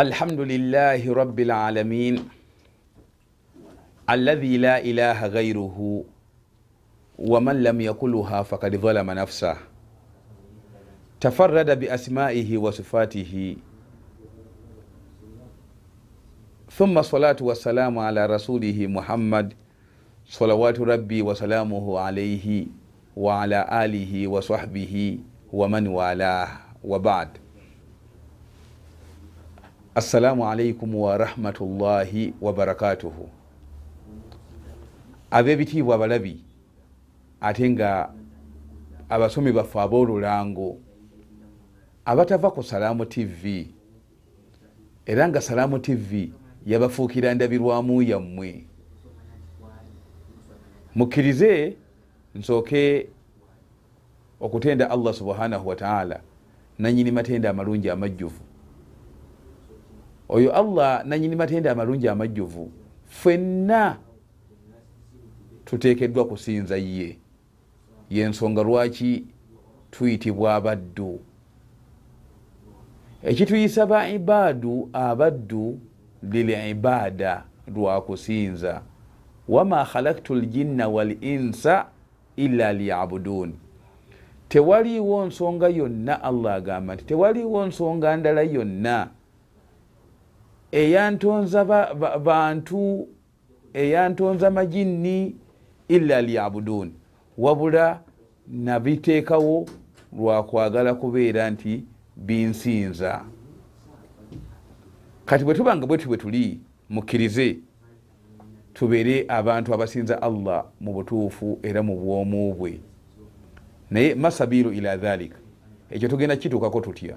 الحمد لله رب العالمين الذي لا إله غيره ومن لم يقلها فقد ظلم نفسه تفرد بأسمائه وصفاته ثم الصلاة والسلام على رسوله محمد صلوات ربي وسلامه عليه وعلى آله وصحبه ومن والاه وبعد assalamu alaikum warahmatullahi wabarakatuhu ab'ebitiibwa abalabi ate nga abasomi baffe ab'olulango abatava ku salaamu tv era nga salaamu tv yabafuukira ndabirwamu yammwe. Mukkirize nsooke okutenda allah subhanahu wataala nanyini matenda amalungi amajjuvu oyo allah nanyini matenda amalungi amajjuvu. Fenna tuteekeddwa kusinza ye. Yensonga lwaki tuyitibwa abaddu? Ekituyisa ba ibaadu abaddu lilibaada lwakusinza wama khalaktu ljinna wal insa illa liyabuduun tewaliiwo nsonga yonna allah agamba nti tewaliiwo nsonga ndala yonna eyantonza bantu eyantonza majinni illa liyabudun. Wabula nabiteekawo lwakwagala kubeera nti binsinza. Kati bwe tubanga bwetu bwe tuli mukkirize tubeere abantu abasinza allah mu butuufu era mu bwomu bwe. Naye masabiru ila dhalika ekyo tugenda kituukako tutya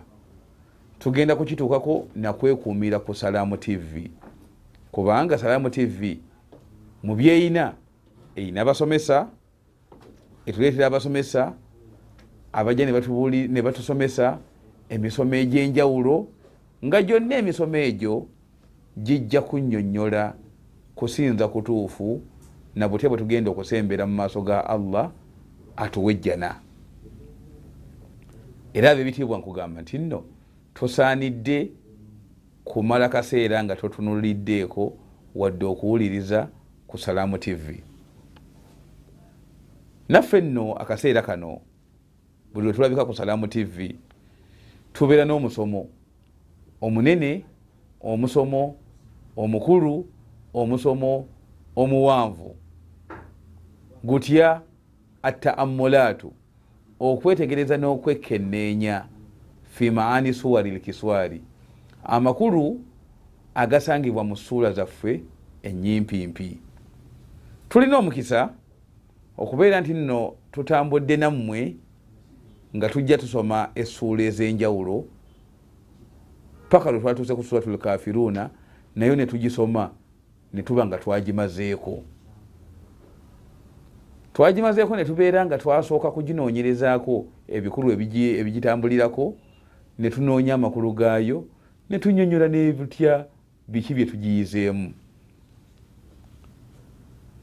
tugenda kukituukako nakwekuumira ku salaamu tv kubanga salaamu tv mu byeyina eyina abasomesa etuleetera abasomesa abajja ne batusomesa emisomo egyenjawulo nga gyonna emisomo egyo gijja kunnyonnyola kusinza kutuufu na butya bwe tugenda okusembera mu maaso ga allah atuwejjana era ab'ebitiibwa nkugamba nti nno tosaanidde kumala kaseera nga totunuliddeeko wadde okuwuliriza ku salaamu tv naffe nno akaseera kano buli lwe tulabika ku salaamu tv tubeera n'omusomo. Omunene omusomo omukulu omusomo omuwanvu. Gutya ataamulaatu okwetegereza n'okwekenneenya fi maani suwari lkiswari amakulu agasangibwa mu suula zaffe enyimpimpi tulina omukisa okubeera nti nno tutambudde nammwe nga tujja tusoma essuula ez'enjawulo paka lwe twatuuse ku suratu lkafiruuna nayo ne tugisoma ne tuba nga twagimazeeko. Twagimazeeko ne tubeera nga twasooka kuginoonyerezaako ebikulu ebigitambulirako ne tunoonya amakulu gaayo ne tunyonyola nebutya biki bye tugiyizeemu.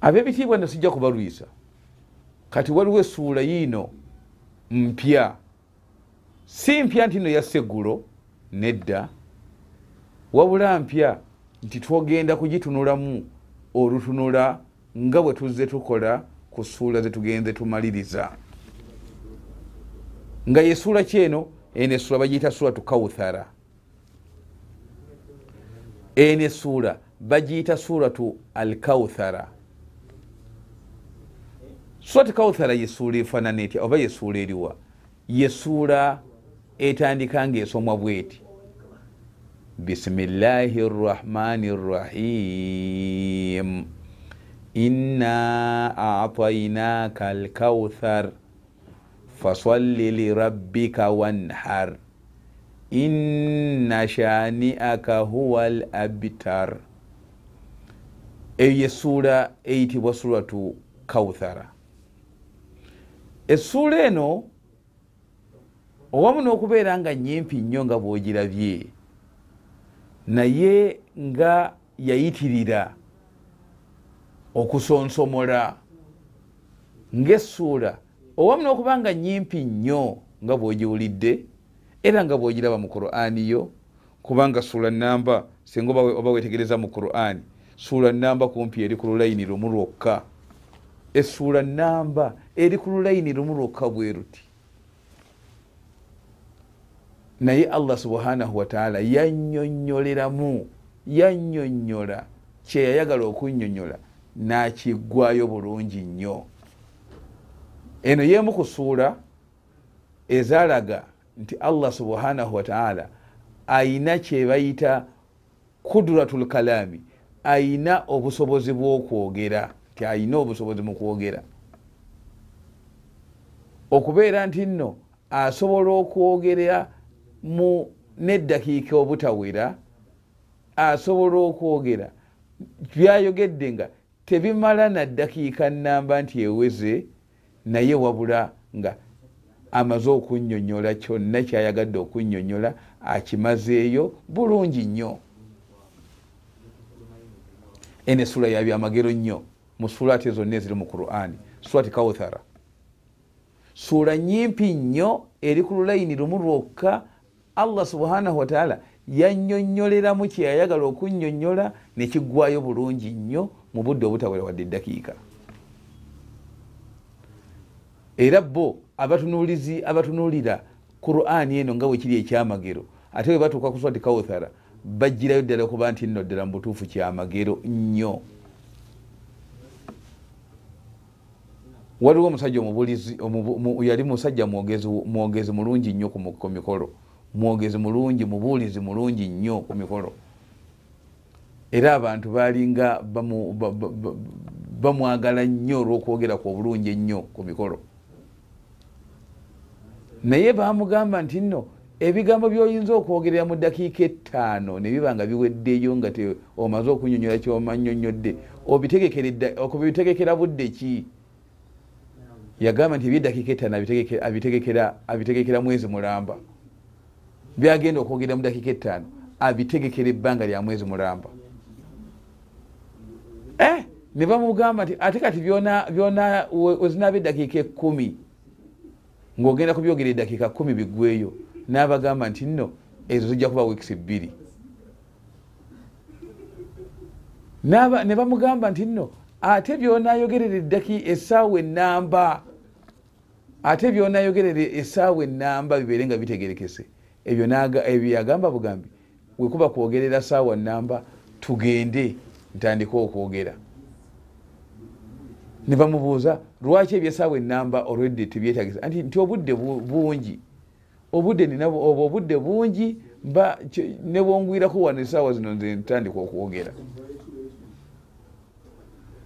Ab'ebitiibwa ne sijja kubalwisa kati waliwo essuula yiino mpya. Si mpya nti no yasseggulo nedda. Wabula mpya nti twogenda kugitunulamu olutunula nga bwe tuzze tukola ku ssuula zetugenze tumaliriza. Nga yesuula kyeno eno essuula bagiyita suratu kauthara eno essuula bagiyita suratu al kauthara suratu kauthara yesuula efaanana etya? Oba yesuula eriwa? Yesuula etandika ngaesomwa bweti. Bisimillahi rrahmani rrahim inna atainaka alkauthar fasalli lirabbika wanhar inna shaniaka huwa l abtar eyo yesuula eyitibwa suratu kauthara essuula eno owamu n'okubeera nga nyimpi nnyo nga bwogirabye naye nga yayitirira okusonsomola ng'essuula owamu n'okuba nga nyimpi nnyo nga bw'ogiwulidde era nga bw'ogiraba mu qur'ani yo kubanga suula namba singa oba wetegereza mu qurani suula namba kumpi eri ku lulayini lumu lwokka. Essuula namba eri ku lulayini lumu lwokka bwe ruti. Naye allah subhanahu wataala yannyonnyoleramu yannyonnyola. Kyeyayagala okunnyonnyola nakiggwayo bulungi nnyo eno yemu kusuula ezalaga nti allah subhanahu wataala ayina kyebayita kuduratu lkalami ayina obusobozi bwokwogera nti ayina obusobozi mu kwogera. Okubeera nti nno asobola okwogera mu neddakiika obutawera asobola okwogera byayogedde nga tebimala naddakiika namba nti eweze naye wabula nga amaze okunyonyola kyonna kyayagadde okunyonyola akimazeeyo bulungi nnyo. Ene esula yabyamagero nnyo mu sulaati zonna eziri mu qurani surati kauthara suula nyimpi nnyo eri ku lulayini lumu lwokka allah subhanahu wataala yannyonnyoleramu kyeyayagala okunnyonnyola nekiggwayo bulungi nnyo mu budde obutawera wadde eddakiika era bo abatunuulizi abatunuulira qurani eno nga wekiri ekyamagero. Ate bwe batuuka ku swati kauthara bajjirayo ddala okuba nti nno ddala mu butuufu kyamagero nnyo. Waliwo omusajja omubulizi yali musajja mwogezi mulungi nnyo ku mikolo. Mwogezi mulungi mubuulizi mulungi nnyo ku mikolo. Era abantu balinga bamwagala nnyo olwokwogera ku obulungi ennyo ku mikolo naye bamugamba nti nno ebigambo byoyinza okwogerera mu dakiika ettaano ne biba nga biweddeyo nga omaze okunyonyola kyomanyonyodde obitegekera budde ki? Yagamba nti ebyedakiika ettaano abitegekera mwezi mulamba. Byagenda okwogerera mu dakiika ettaano abitegekera ebbanga lya mwezi mulamba. Eh, ne bamugamba nti ate kati wezinaba eddakiika ekumi ngaogenda kubyogera eddakiika kumi biggweyo n'abagamba nti nno ezo zijja kuba wiikisi bbiri. Ne bamugamba nti nno ate byonayogerera eddaki essaawa enamba ate byonayogerera essaawa enamba bibeere nga bitegerekese. Ebyo yagamba bugambi wekuba kwogerera saawa namba tugende ntandike okwogera ne bamubuuza lwaki ebyesaawa enamba olwedde tebyetagisa? Nti nti obudde bungi. Obudde ninabo obwo obudde bungi mba nebwongwirako wano esaawa zino nze ntandika okwogera.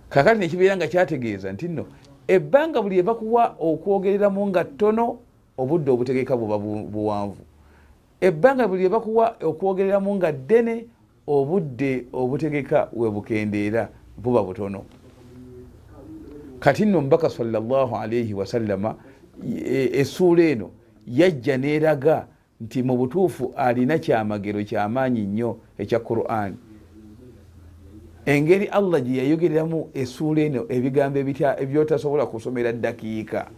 Kakati nekibeera nga kyategeeza nti nno ebbanga buli ebakuwa okwogereramu nga ttono obudde obutegeka buba buwanvu. Ebbanga buli ebakuwa okwogereramu nga ddene obudde obutegeka webukendeera buba butono kati nno mubaka salllah alaihi wasallama essuula eno yajja neeraga nti mu butuufu alina kyamagero kyamaanyi nnyo ekya qur'an. Engeri allah gye yayogereramu essuula eno ebigambo ebyotasobola kusomera dakiika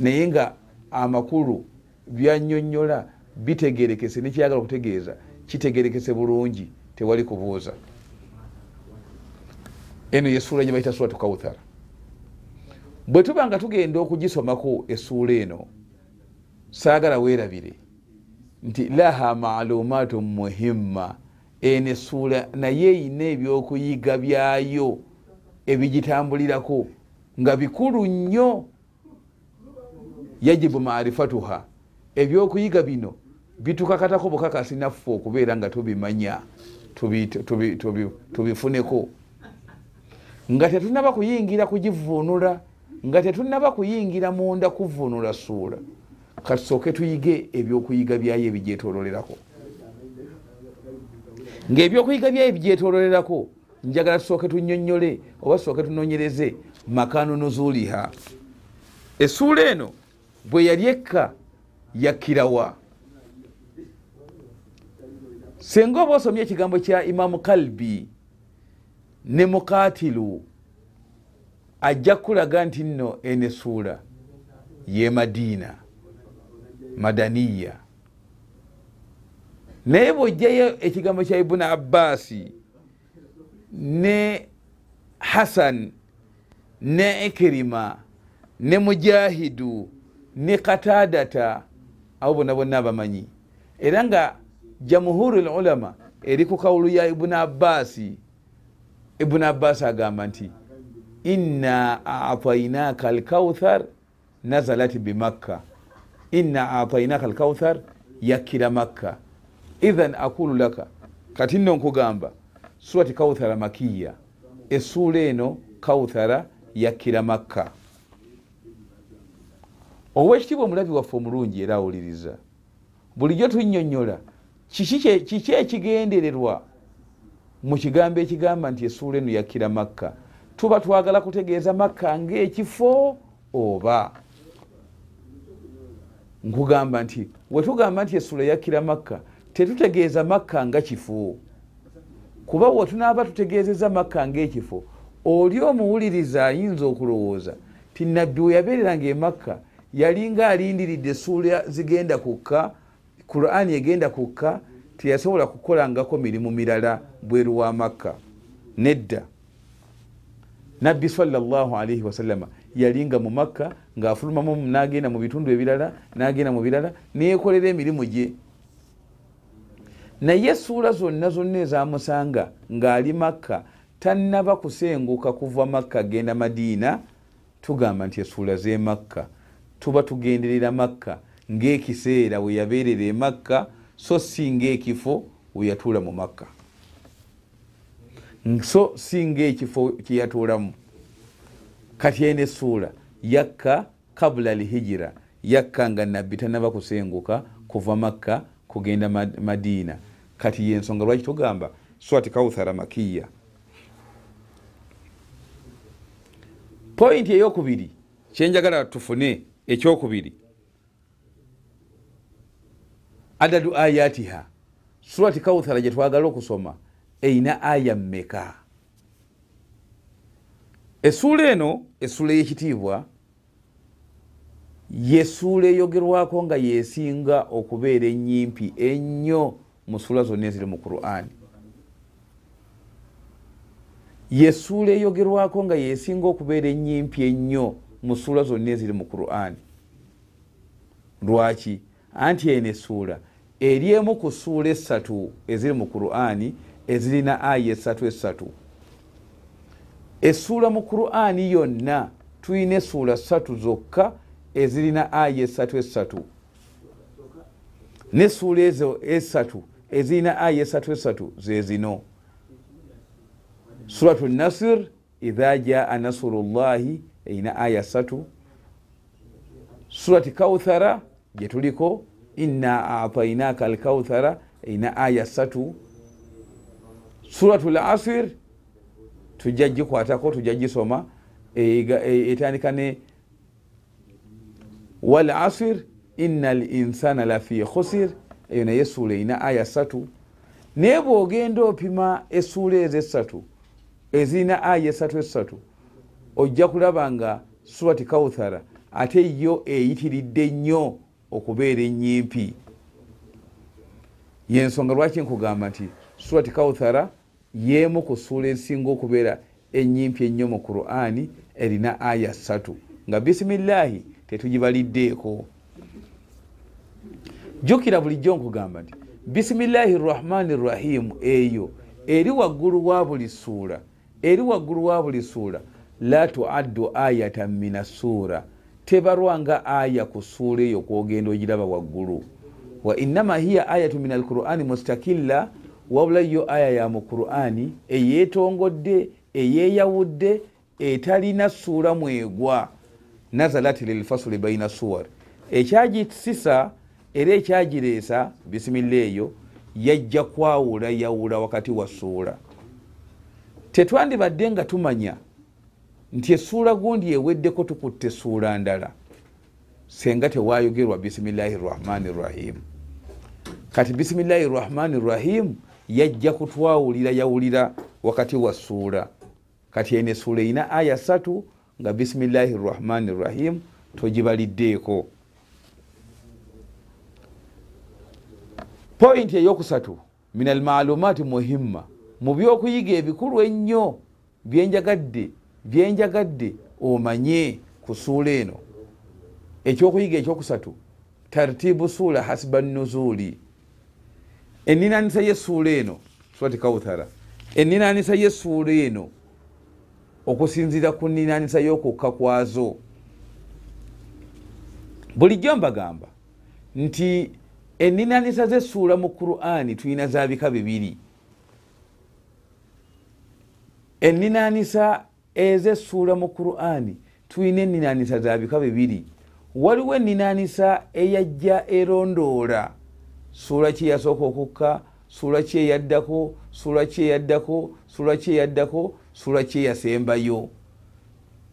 naye nga amakulu byanyonyola bitegerekese nekyagala okutegeeza kitegerekese bulungi tewali kubuuza. Eno yesuula gyebaita suratu kauthara bwe tuba nga tugenda okugisomako essuula eno saagala weerabire nti laha maalumaatu muhimma eno essuula naye eyina ebyokuyiga byayo ebigitambulirako nga bikulu nnyo. Yajibu marifatuha ebyokuyiga bino bitukakatako bukakasi naffe okubeera nga tubimanya tubifuneko. Nga tetunaba kuyingira kugivuunula nga tetunaba kuyingira munda kuvuunula suula katusooke tuyige ebyokuyiga byayo ebigyetololerako ngaebyokuyiga byayo ebigyetololerako njagala tusooke tunyonyole oba tusooke tunonyereze makanu nuzuliha essuula eno bwe yali ekka yakkirawa senga oba osomye ekigambo kya imamu kalbi ne mukatilu ajja kulaga nti nno ene suula ye madiina madaniya. Naye bwojjayo ekigambo kya ibuni abbasi ne hasan ne ikirima ne mujahidu ne katadata abo bonna bonna abamanyi. Era nga jamuhuru lulama eri ku kawulu ya ibuni abbasi ibuni abbasi agamba nti inna atainaka alkauthar nazalat bimakka inna atainaka alkauthar yakkira makka ithan aqulu laka kati nno nkugamba surati kauthara makiya essuula eno kauthara yakkira makka owekitiibwa omulabi waffe omulungi era awuliriza bulijjo tunnyonnyola kiki ekigendererwa mu kigambo ekigamba nti essuula eno yakkira makka tuba twagala kutegeeza makka ngaekifo oba? Nkugamba nti wetugamba nti essuula yakkira makka tetutegeeza makka nga kifo. Kuba wetunaaba tutegeezeza makka ngaekifo oli omuwuliriza ayinza okulowooza ti nabbi we yabeereranga emakka yalinga alindiridde essuula zigenda kukka qurani egenda kukka teyasobola kukolangako mirimu mirala bweru wa makka. Nedda nabbi salaalii wasallama yalinga mu makka ngaafulumamu nagenda mu bitundu ebirala nagenda mu birala neyekolera emirimu gye. Naye essuula zonna zonna ezamusanga ng'ali makka tannaba kusenguka kuva makka agenda madiina tugamba nti essuula zemakka tuba tugenderera makka ng'ekiseera we yabeerera emakka so si ngaekifo we yatuula mu makka so si ngaekifo kyeyatuulamu kati ena essuula yakka kabula alhijira yakka nga nabbi tanaba kusenguka kuva makka kugenda madiina. Kati yensonga lwaki tugamba swati kauthara makiya pointi eyokubiri kyenjagala tufune ekyokubiri. Adadu ayatiha. Surati kauthara gyetwagala okusoma eina aya mmeka? Essuula eno essuula eyekitiibwa yessuula eyogerwako nga yesinga okubeera enyimpi ennyo mu suula zonna eziri mu qur'ani yessuula eyogerwako nga yesinga okubeera enyimpi ennyo mu suula zonna eziri mu qur'ani lwaki? Anti eno essuula eri emu ku ssuula essatu eziri mu qur'ani ezirina aya esatu esatu. Essuula mu qur'ani yonna tulina essuula ssatu zokka ezirina aya esatu esatu. Nessuula ezo esatu ezirina aya esatu esatu zezino suratu nasir idha jaa nasuru llahi erina aya satu surati kauthara gyetuliko inna atainaka alkauthara erina aya satu suratu lasir tujja gikwatako tujja gisoma etandika ne walasir ina linsana lafi khusir eyo naye essuula erina aya satu naye bwogenda opima essuula ezo esatu ezirina aya esatu esatu ojja kulaba nga surati kauthara ate yo eyitiridde nnyo okubeera enyimpi yensonga lwaki nkugamba nti surati kauthara yemu ku ssuula ezisinga okubeera enyimpi ennyo mu qur'ani erina aya satu nga bisimillahi tetugibaliddeeko jjukira bulijjo nkugamba nti bisimillahi rrahmani rrahimu eyo eri waggulu wa buli ssuula eri waggulu wa buli ssuula la tuaddu ayatan min assuura tebalwanga aya ku ssuula eyo kwogenda ogiraba waggulu. Wa innama hiya ayatu min alqurani mustakilla wabula yo aya ya mu qurani eyeetongodde eyeeyawudde etalina ssuula mwegwa. Nazalat lilfasuli baina suwar. Ekyagisisa era ekyagireesa bisimilla eyo yajja kwawula yawula wakati wa ssuula tetwandibadde nga tumanya nti essuula gundi eweddeko tukutte essuula ndala. Senga tewayogerwa bisimillahi rrahmani rrahimu kati bisimillahi rrahmani rrahimu yajja kutwawulira yawulira wakati wa ssuula kati eno essuula erina aya satu nga bisimillahi rrahmani rrahimu togibaliddeeko. Pointi eyokusatu min almalumaati muhimma. Mu byokuyiga ebikulu ennyo byenjagadde byenjagadde omanye ku suula eno. Ekyokuyiga ekyokusatu tartibu suula hasiba nuzuuli eninanisa yesuula eno swati kauthara eninanisa yesuula eno okusinzira ku ninanisa y'okukka kwazo. Bulijjo mbagamba nti eninanisa zesuula mu qur'ani tulina zabika bibiri. Eninanisa ezesuula mu qur'ani tulina eninanisa zabika bibiri. Waliwo eninanisa eyajja erondoola suula kyeyasooka okukka suula kyeyaddako suula kyeyaddako suula kyeyaddako suula kyeyasembayo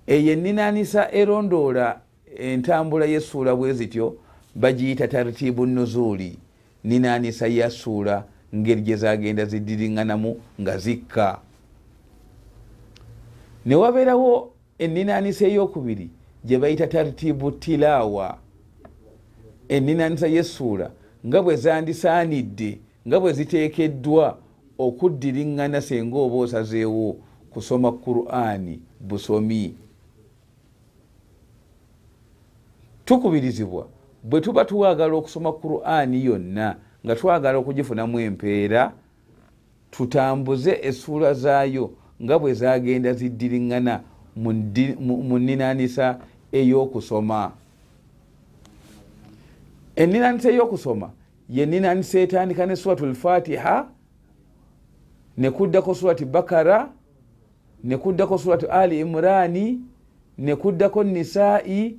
eyo eninanisa erondoola entambula yesuula bwe zityo bagiyita tartibu nuzuuli. Ninanisa yasuula ngeri gyezagenda zidiriŋŋanamu nga zikka. Ne wabeerawo eninanisa eyokubiri gye bayita tartibu tilaawa. Eninanisa yesuula nga bwe zandisaanidde nga bwe ziteekeddwa okuddiriŋŋana senga oba osazeewo kusoma qur'ani busomi. Tukubirizibwa bwe tuba tuwagala okusoma qur'ani yonna nga twagala okugifunamu empeera tutambuze essuula zaayo nga bwe zagenda ziddiriŋŋana mu ninanisa ey'okusoma eninanisa ey'okusoma ye ninanisa etandika ne suratu lfatiha nekuddako surati bakara nekuddako suratu ali imurani nekuddako nisai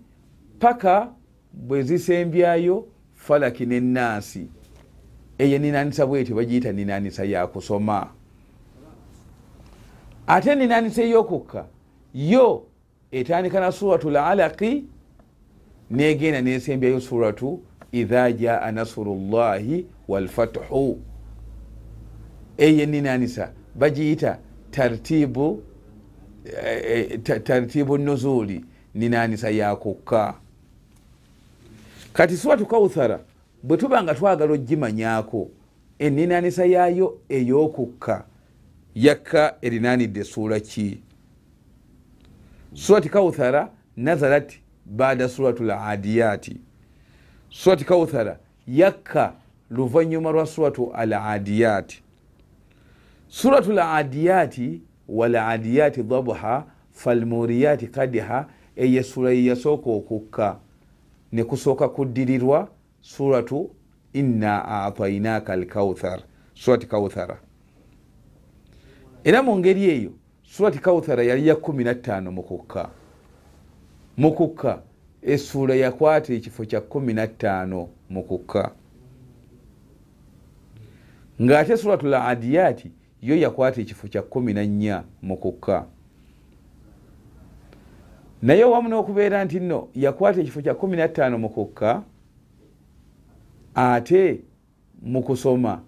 paka bwe zisembyayo falaki nenansi eyo ninanisa bwetyo bagiyita ninanisa yakusoma ate ninanisa eyokukka yo etandika na suratu lalaki negenda nesembyayo suratu idha jaa nasuru llahi walfathu eyo ninanisa bagiyita tartibu tartibu nuzuli ninanisa yakukka kati suratu kauthara bwe tuba nga twagala ogimanyako eninanisa yayo eyokukka yakka erinanidde suula ki surati kauthara nazarat bada suratu ladiyati surati kauthara yakka luvanyuma lwa suratu aladiyati suratu ladiyati waladiyati dabha falmuriyati kadiha eyo sura yeyasooka okukka. Nekusooka kuddirirwa suratu inna atainaka alkauthar surati kauthara. Era mu ngeri eyo surati kauthara yali ya kumi nattaano mukukka mukukka essuula yakwata ekifo kya kumi nattaano mukukka ng'ate suratu ladiyati yo yakwata ekifo kya kumi nannya mukukka naye wamu n'okubeera nti nno yakwata ekifo kya kumi nattaano mukukka ate mukusoma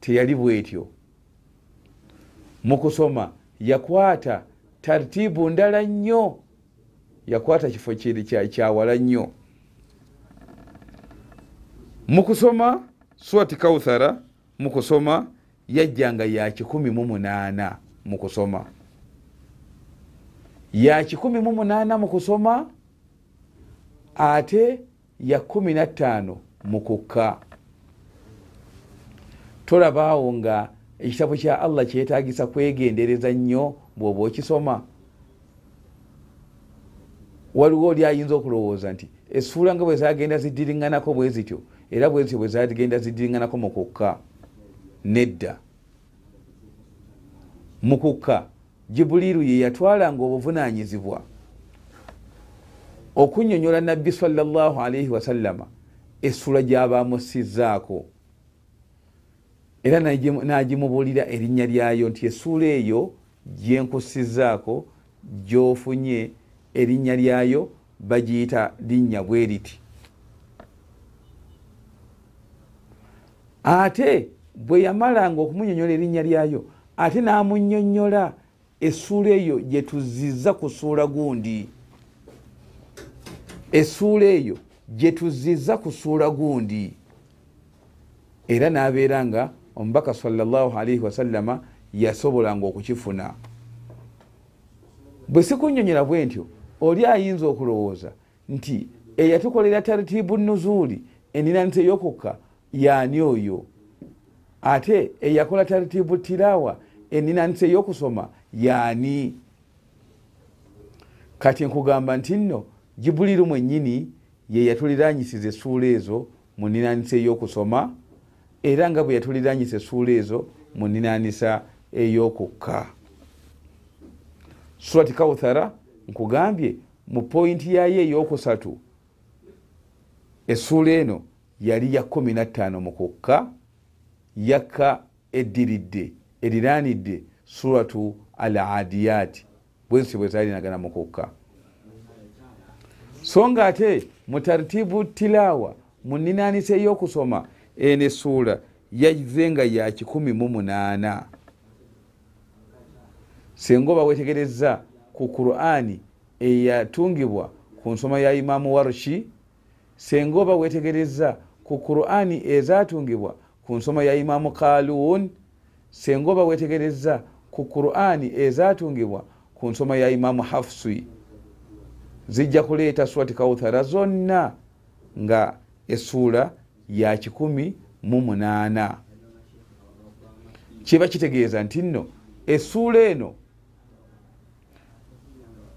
teyali bwetyo. Mukusoma yakwata tartibu ndala nnyo yakwata kifo kiri kyawala nnyo. Mukusoma swati kauthara mukusoma yajjanga ya kikumi mu munaana mukusoma ya kikumi mu munaana mukusoma ate ya kumi nattaano mukukka tolabaawo nga ekitabo kya allah kyetagisa kwegendereza nnyo bwoba okisoma waliwo oli ayinza okulowooza nti essuula nga bwe zagenda ziddiriŋŋanako bwe zityo era bwe zityo bwe zagenda ziddiriŋŋanako mukukka nedda. Mukukka jibuliiru ye yatwalanga obuvunanyizibwa okunyonyola nabbi salllah alaihi wasallama essula gyabamusizaako era nagimubuulira erinnya lyayo nti essuula eyo gyenkusizaako gyofunye erinnya lyayo bagiyita linnya bwe riti ate bwe yamalanga okumunyonyola erinnya lyayo ate n'amunyonyola essuula eyo gyetuziza ku ssuula gundi. Essuula eyo gyetuziza ku ssuula gundi. Era nabeera nga omubaka salaalaihi wasallama yasobolanga okukifuna bwe sikunyonyera bwe ntyo oli ayinza okulowooza nti eyatukolera taritibu nuzuuli eninanisa eyokukka yaani oyo? Ate eyakola taritibu tirawa eninanisa eyokusoma yaani? Kati nkugamba nti nno jibuliru mwennyini ye yatuliranyisiza essuula ezo mu ninanisa eyokusoma era nga bwe yatuliranyisa essuula ezo mu ninanisa eyokukka. Surati kauthara nkugambye mu pointi yayo eyokusatu essuula eno yali ya kumi nattaano mu kukka yakka eddiridde eriranidde suratu al adiyati bwensi bwe zalinagana mu kukka. So nga ate mu tartibu tilawa mu ninanisa ey'okusoma eno essuula yaze nga ya kikumi mu munaana. Singa oba wetegereza ku qurani eyatungibwa ku nsoma ya imamu warushi senga oba wetegereza ku qurani ezatungibwa ku nsoma ya imamu kalun senga oba wetegereza ku qurani ezatungibwa ku nsoma ya imamu hafsui zijja kuleeta swati kauthara zonna nga essuula ya kikumi mu munaana. Kiba kitegeeza nti nno essuula eno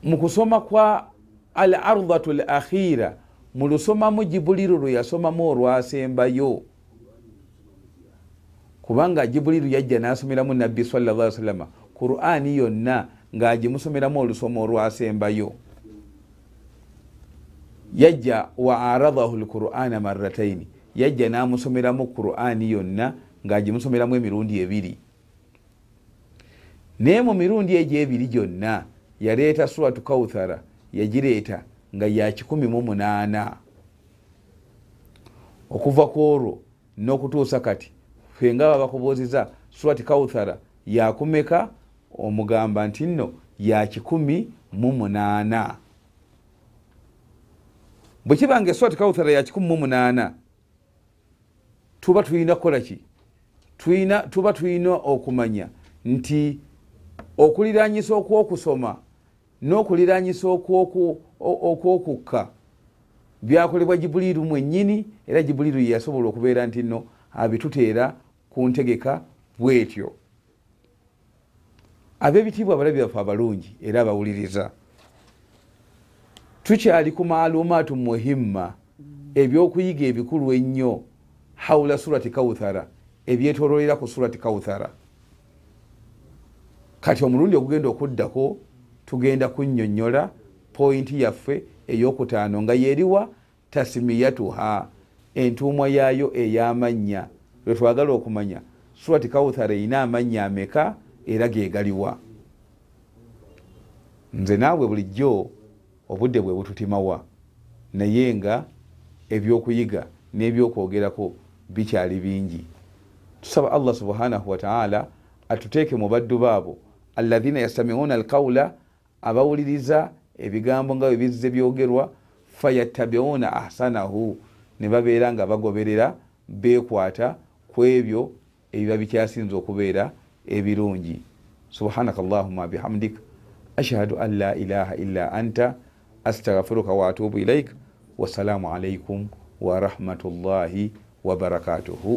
mu kusoma kwa al ardhatu l akhira mu lusomamu jibuliru lwe yasomamu olwasembayo. Kubanga jibuliru yajja nasomeramu nabbi salla salama qurani yonna ngaagimusomeramu olusoma olwasembayo. Yajja wa aradahu lqurana marataini yajja namusomeramu qurani yonna ngaagimusomeramu emirundi ebiri. Naye mu mirundi egyo ebiri gyonna yaleeta suratu kauthara yagireeta nga ya kikumi mu munaana. Okuva ku olwo n'okutuusa kati fenga babakubuuziza surati kauthara yakumeka omugamba nti nno ya kikumi mu munaana. Bwe kibanga eswati kauthara ya kikumi mu munaana tuba tulina kukolaki tuba tulina okumanya nti okuliranyisa okwokusoma n'okuliranyisa okwokukka. Byakolebwa jibuliru mwennyini era jibuliru yeyasobola okubeera nti nno abituteera ku ntegeka bwetyo. Ab'ebitiibwa abalabi baffe abalungi era abawuliriza. Tukyali ku maalumaatu muhimma ebyokuyiga ebikulu ennyo haula surati kauthara ebyetololera ku surati kauthara kati omulundi ogugenda okuddako tugenda kunnyonnyola pointi yaffe eyokutaano nga yeriwa tasimiyatuha entuumwa yaayo ey'amannya lwe twagala okumanya surati kauthara erina amannya ameka era gegaliwa nze naawe bulijjo obudde bwe bututimawa naye nga ebyokuyiga n'ebyokwogerako bikyali bingi. Tusaba allah subhanahu wataala atuteeke mu baddu baabo. Alathina yastamiuna alqaula abawuliriza ebigambo nga bwebizze byogerwa fayattabiuna ahsanahu ne babeera nga bagoberera bekwata ku ebyo ebiba bikyasinza okubeera ebirungi. Subhanaka allahuma bihamdik ashhadu an la ilaha illa anta astaghfiruka waatubu ilaik wassalamu alaikum warahmatullahi wabarakatuhu